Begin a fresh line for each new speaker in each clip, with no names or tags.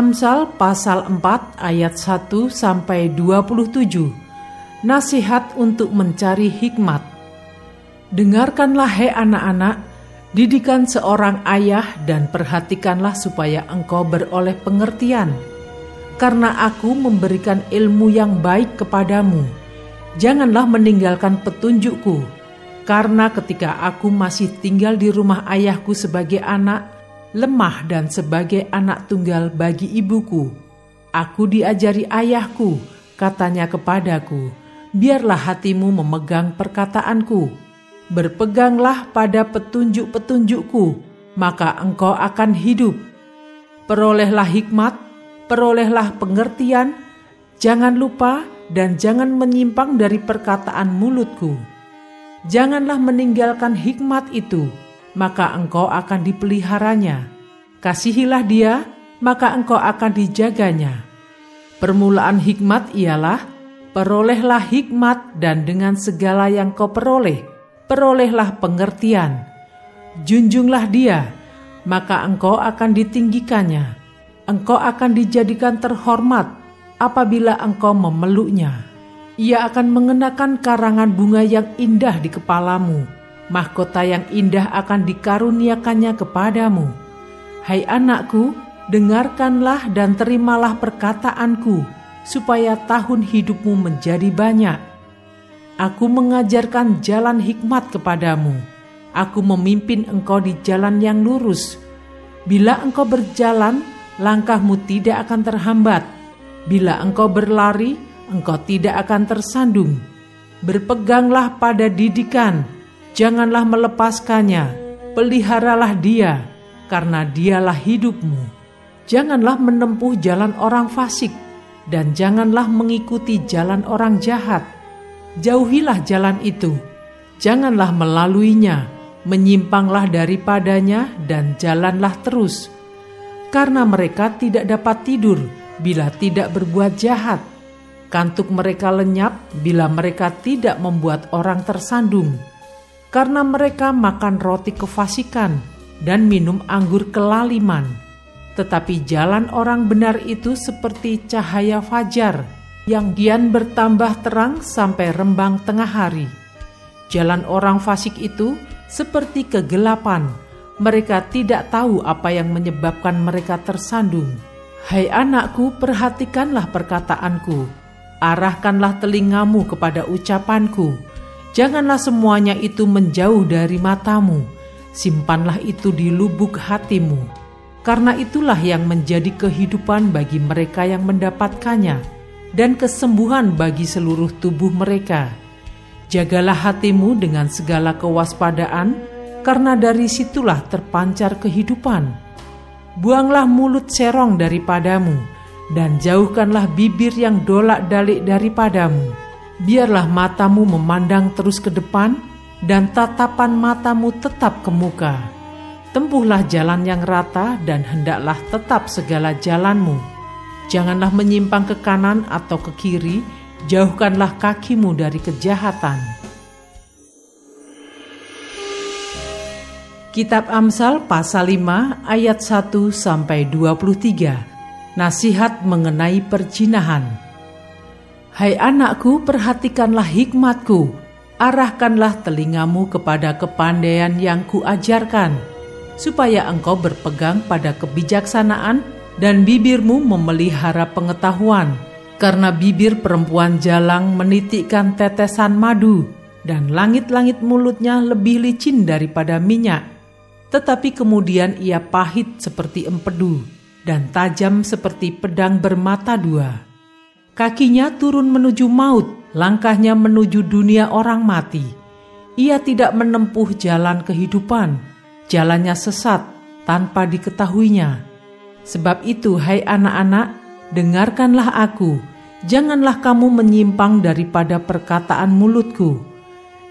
Amsal pasal 4 ayat 1 sampai 27. Nasihat untuk mencari hikmat. Dengarkanlah hai anak-anak, didikan seorang ayah dan perhatikanlah supaya engkau beroleh pengertian. Karena aku memberikan ilmu yang baik kepadamu. Janganlah meninggalkan petunjukku. Karena ketika aku masih tinggal di rumah ayahku sebagai anak, lemah dan sebagai anak tunggal bagi ibuku. Aku diajari ayahku, katanya kepadaku, biarlah hatimu memegang perkataanku. Berpeganglah pada petunjuk-petunjukku, maka engkau akan hidup. Perolehlah hikmat, perolehlah pengertian, jangan lupa dan jangan menyimpang dari perkataan mulutku. Janganlah meninggalkan hikmat itu, maka engkau akan dipeliharanya. Kasihilah dia, maka engkau akan dijaganya. Permulaan hikmat ialah, perolehlah hikmat dan dengan segala yang kau peroleh, perolehlah pengertian. Junjunglah dia, maka engkau akan ditinggikannya. Engkau akan dijadikan terhormat apabila engkau memeluknya. Ia akan mengenakan karangan bunga yang indah di kepalamu mahkota yang indah akan dikaruniakannya kepadamu. Hai anakku, dengarkanlah dan terimalah perkataanku, supaya tahun hidupmu menjadi banyak. Aku mengajarkan jalan hikmat kepadamu. Aku memimpin engkau di jalan yang lurus. Bila engkau berjalan, langkahmu tidak akan terhambat. Bila engkau berlari, engkau tidak akan tersandung. Berpeganglah pada didikan, Janganlah melepaskannya, peliharalah dia, karena dialah hidupmu. Janganlah menempuh jalan orang fasik, dan janganlah mengikuti jalan orang jahat. Jauhilah jalan itu, janganlah melaluinya, menyimpanglah daripadanya, dan jalanlah terus. Karena mereka tidak dapat tidur bila tidak berbuat jahat. Kantuk mereka lenyap bila mereka tidak membuat orang tersandung karena mereka makan roti kefasikan dan minum anggur kelaliman. Tetapi jalan orang benar itu seperti cahaya fajar yang kian bertambah terang sampai rembang tengah hari. Jalan orang fasik itu seperti kegelapan. Mereka tidak tahu apa yang menyebabkan mereka tersandung. Hai anakku, perhatikanlah perkataanku. Arahkanlah telingamu kepada ucapanku Janganlah semuanya itu menjauh dari matamu, simpanlah itu di lubuk hatimu, karena itulah yang menjadi kehidupan bagi mereka yang mendapatkannya, dan kesembuhan bagi seluruh tubuh mereka. Jagalah hatimu dengan segala kewaspadaan, karena dari situlah terpancar kehidupan. Buanglah mulut serong daripadamu, dan jauhkanlah bibir yang dolak-dalik daripadamu biarlah matamu memandang terus ke depan dan tatapan matamu tetap ke muka. Tempuhlah jalan yang rata dan hendaklah tetap segala jalanmu. Janganlah menyimpang ke kanan atau ke kiri, jauhkanlah kakimu dari kejahatan. Kitab Amsal pasal 5 ayat 1 sampai 23. Nasihat mengenai perjinahan. Hai anakku, perhatikanlah hikmatku, arahkanlah telingamu kepada kepandaian yang kuajarkan, supaya engkau berpegang pada kebijaksanaan dan bibirmu memelihara pengetahuan. Karena bibir perempuan jalang menitikkan tetesan madu, dan langit-langit mulutnya lebih licin daripada minyak. Tetapi kemudian ia pahit seperti empedu, dan tajam seperti pedang bermata dua. Kakinya turun menuju maut, langkahnya menuju dunia orang mati. Ia tidak menempuh jalan kehidupan, jalannya sesat, tanpa diketahuinya. Sebab itu, hai anak-anak, dengarkanlah aku, janganlah kamu menyimpang daripada perkataan mulutku.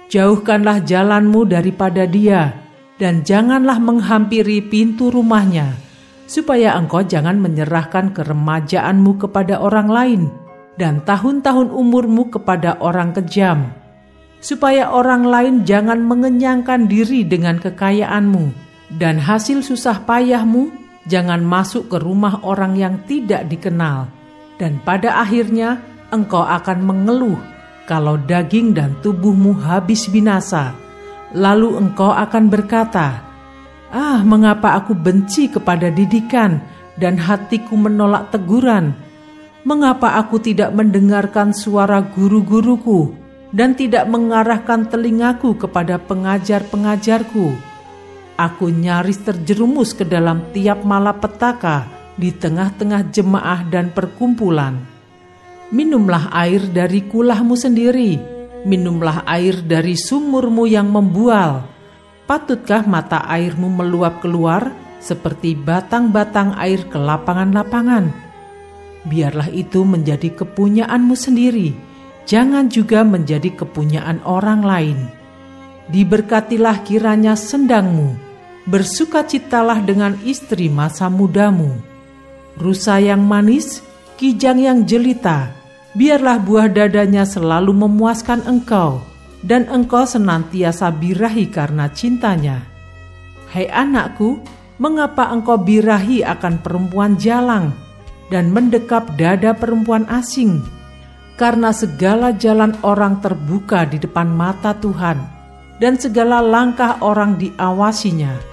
Jauhkanlah jalanmu daripada dia, dan janganlah menghampiri pintu rumahnya, supaya engkau jangan menyerahkan keremajaanmu kepada orang lain, dan tahun-tahun umurmu kepada orang kejam, supaya orang lain jangan mengenyangkan diri dengan kekayaanmu, dan hasil susah payahmu jangan masuk ke rumah orang yang tidak dikenal, dan pada akhirnya engkau akan mengeluh kalau daging dan tubuhmu habis binasa. Lalu engkau akan berkata, "Ah, mengapa aku benci kepada didikan dan hatiku menolak teguran? Mengapa aku tidak mendengarkan suara guru-guruku dan tidak mengarahkan telingaku kepada pengajar-pengajarku?" Aku nyaris terjerumus ke dalam tiap malapetaka di tengah-tengah jemaah dan perkumpulan. Minumlah air dari kulahmu sendiri, minumlah air dari sumurmu yang membual. Patutkah mata airmu meluap keluar seperti batang-batang air ke lapangan-lapangan? Biarlah itu menjadi kepunyaanmu sendiri, jangan juga menjadi kepunyaan orang lain. Diberkatilah kiranya sendangmu, bersukacitalah dengan istri masa mudamu. Rusa yang manis, kijang yang jelita, biarlah buah dadanya selalu memuaskan engkau, dan engkau senantiasa birahi karena cintanya. Hai anakku, mengapa engkau birahi akan perempuan jalang dan mendekap dada perempuan asing? Karena segala jalan orang terbuka di depan mata Tuhan, dan segala langkah orang diawasinya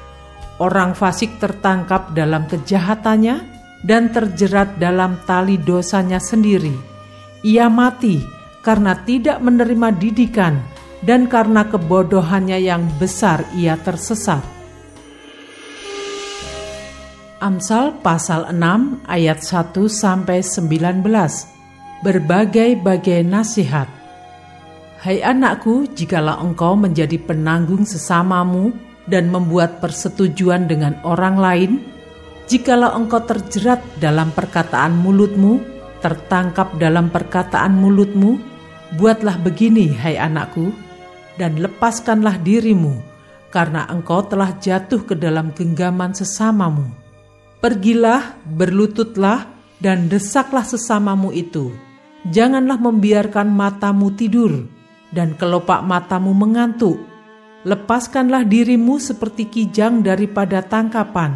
orang fasik tertangkap dalam kejahatannya dan terjerat dalam tali dosanya sendiri. Ia mati karena tidak menerima didikan dan karena kebodohannya yang besar ia tersesat. Amsal pasal 6 ayat 1 sampai 19. Berbagai-bagai nasihat. Hai anakku, jikalau engkau menjadi penanggung sesamamu dan membuat persetujuan dengan orang lain, jikalau engkau terjerat dalam perkataan mulutmu, tertangkap dalam perkataan mulutmu, buatlah begini, hai anakku, dan lepaskanlah dirimu, karena engkau telah jatuh ke dalam genggaman sesamamu. Pergilah, berlututlah, dan desaklah sesamamu itu. Janganlah membiarkan matamu tidur, dan kelopak matamu mengantuk, Lepaskanlah dirimu seperti kijang daripada tangkapan,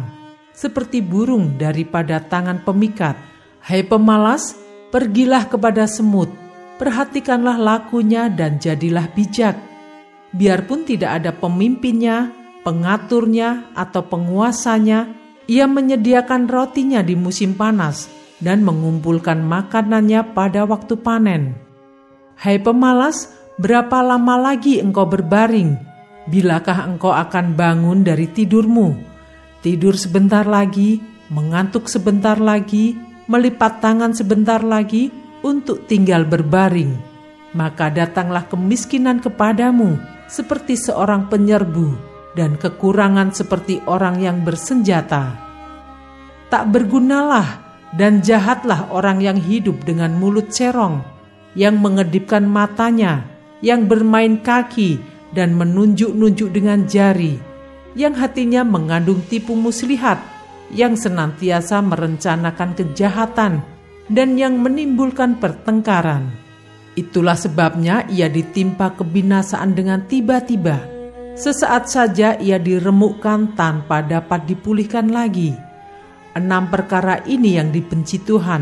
seperti burung daripada tangan pemikat. Hai pemalas, pergilah kepada semut, perhatikanlah lakunya dan jadilah bijak. Biarpun tidak ada pemimpinnya, pengaturnya, atau penguasanya, ia menyediakan rotinya di musim panas dan mengumpulkan makanannya pada waktu panen. Hai pemalas, berapa lama lagi engkau berbaring? Bilakah engkau akan bangun dari tidurmu? Tidur sebentar lagi, mengantuk sebentar lagi, melipat tangan sebentar lagi untuk tinggal berbaring. Maka datanglah kemiskinan kepadamu seperti seorang penyerbu dan kekurangan seperti orang yang bersenjata. Tak bergunalah dan jahatlah orang yang hidup dengan mulut serong, yang mengedipkan matanya, yang bermain kaki, dan menunjuk-nunjuk dengan jari, yang hatinya mengandung tipu muslihat, yang senantiasa merencanakan kejahatan, dan yang menimbulkan pertengkaran. Itulah sebabnya ia ditimpa kebinasaan dengan tiba-tiba. Sesaat saja ia diremukkan tanpa dapat dipulihkan lagi. Enam perkara ini yang dibenci Tuhan,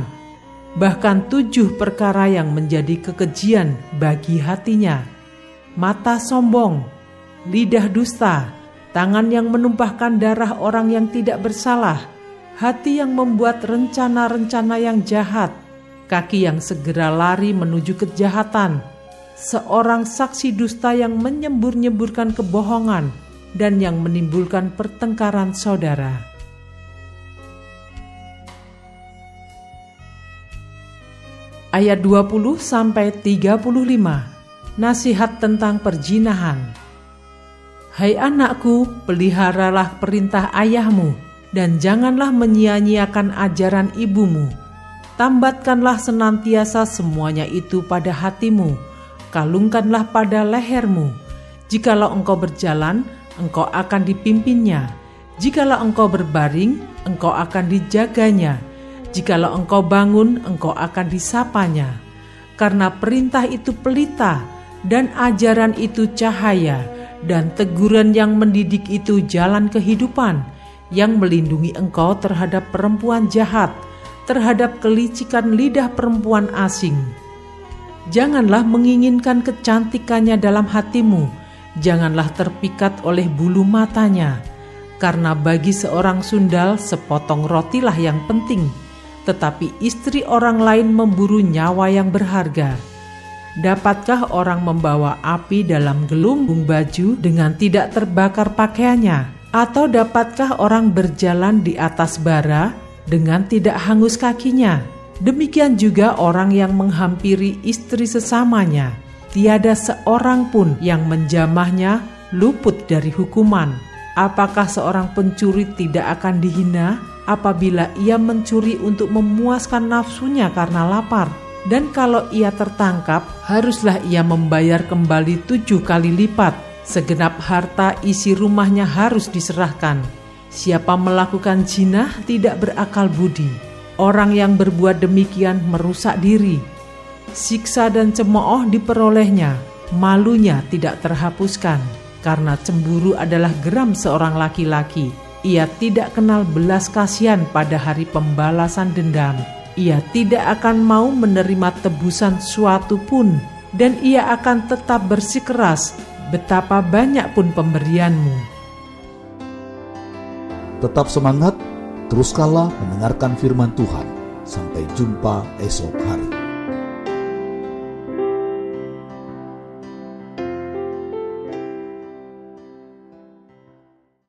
bahkan tujuh perkara yang menjadi kekejian bagi hatinya mata sombong, lidah dusta, tangan yang menumpahkan darah orang yang tidak bersalah, hati yang membuat rencana-rencana yang jahat, kaki yang segera lari menuju kejahatan, seorang saksi dusta yang menyembur-nyemburkan kebohongan dan yang menimbulkan pertengkaran saudara. Ayat 20 sampai 35 nasihat tentang perjinahan. Hai anakku, peliharalah perintah ayahmu dan janganlah menyia-nyiakan ajaran ibumu. Tambatkanlah senantiasa semuanya itu pada hatimu, kalungkanlah pada lehermu. Jikalau engkau berjalan, engkau akan dipimpinnya. Jikalau engkau berbaring, engkau akan dijaganya. Jikalau engkau bangun, engkau akan disapanya. Karena perintah itu pelita, dan ajaran itu cahaya, dan teguran yang mendidik itu jalan kehidupan, yang melindungi engkau terhadap perempuan jahat, terhadap kelicikan lidah perempuan asing. Janganlah menginginkan kecantikannya dalam hatimu, janganlah terpikat oleh bulu matanya, karena bagi seorang sundal sepotong rotilah yang penting, tetapi istri orang lain memburu nyawa yang berharga. Dapatkah orang membawa api dalam gelumbung baju dengan tidak terbakar pakaiannya? Atau dapatkah orang berjalan di atas bara dengan tidak hangus kakinya? Demikian juga orang yang menghampiri istri sesamanya. Tiada seorang pun yang menjamahnya luput dari hukuman. Apakah seorang pencuri tidak akan dihina apabila ia mencuri untuk memuaskan nafsunya karena lapar? dan kalau ia tertangkap, haruslah ia membayar kembali tujuh kali lipat. Segenap harta isi rumahnya harus diserahkan. Siapa melakukan jinah tidak berakal budi. Orang yang berbuat demikian merusak diri. Siksa dan cemooh diperolehnya, malunya tidak terhapuskan. Karena cemburu adalah geram seorang laki-laki. Ia tidak kenal belas kasihan pada hari pembalasan dendam ia tidak akan mau menerima tebusan suatu pun, dan ia akan tetap bersikeras betapa banyak pun pemberianmu.
Tetap semangat, teruskanlah mendengarkan firman Tuhan. Sampai jumpa esok hari.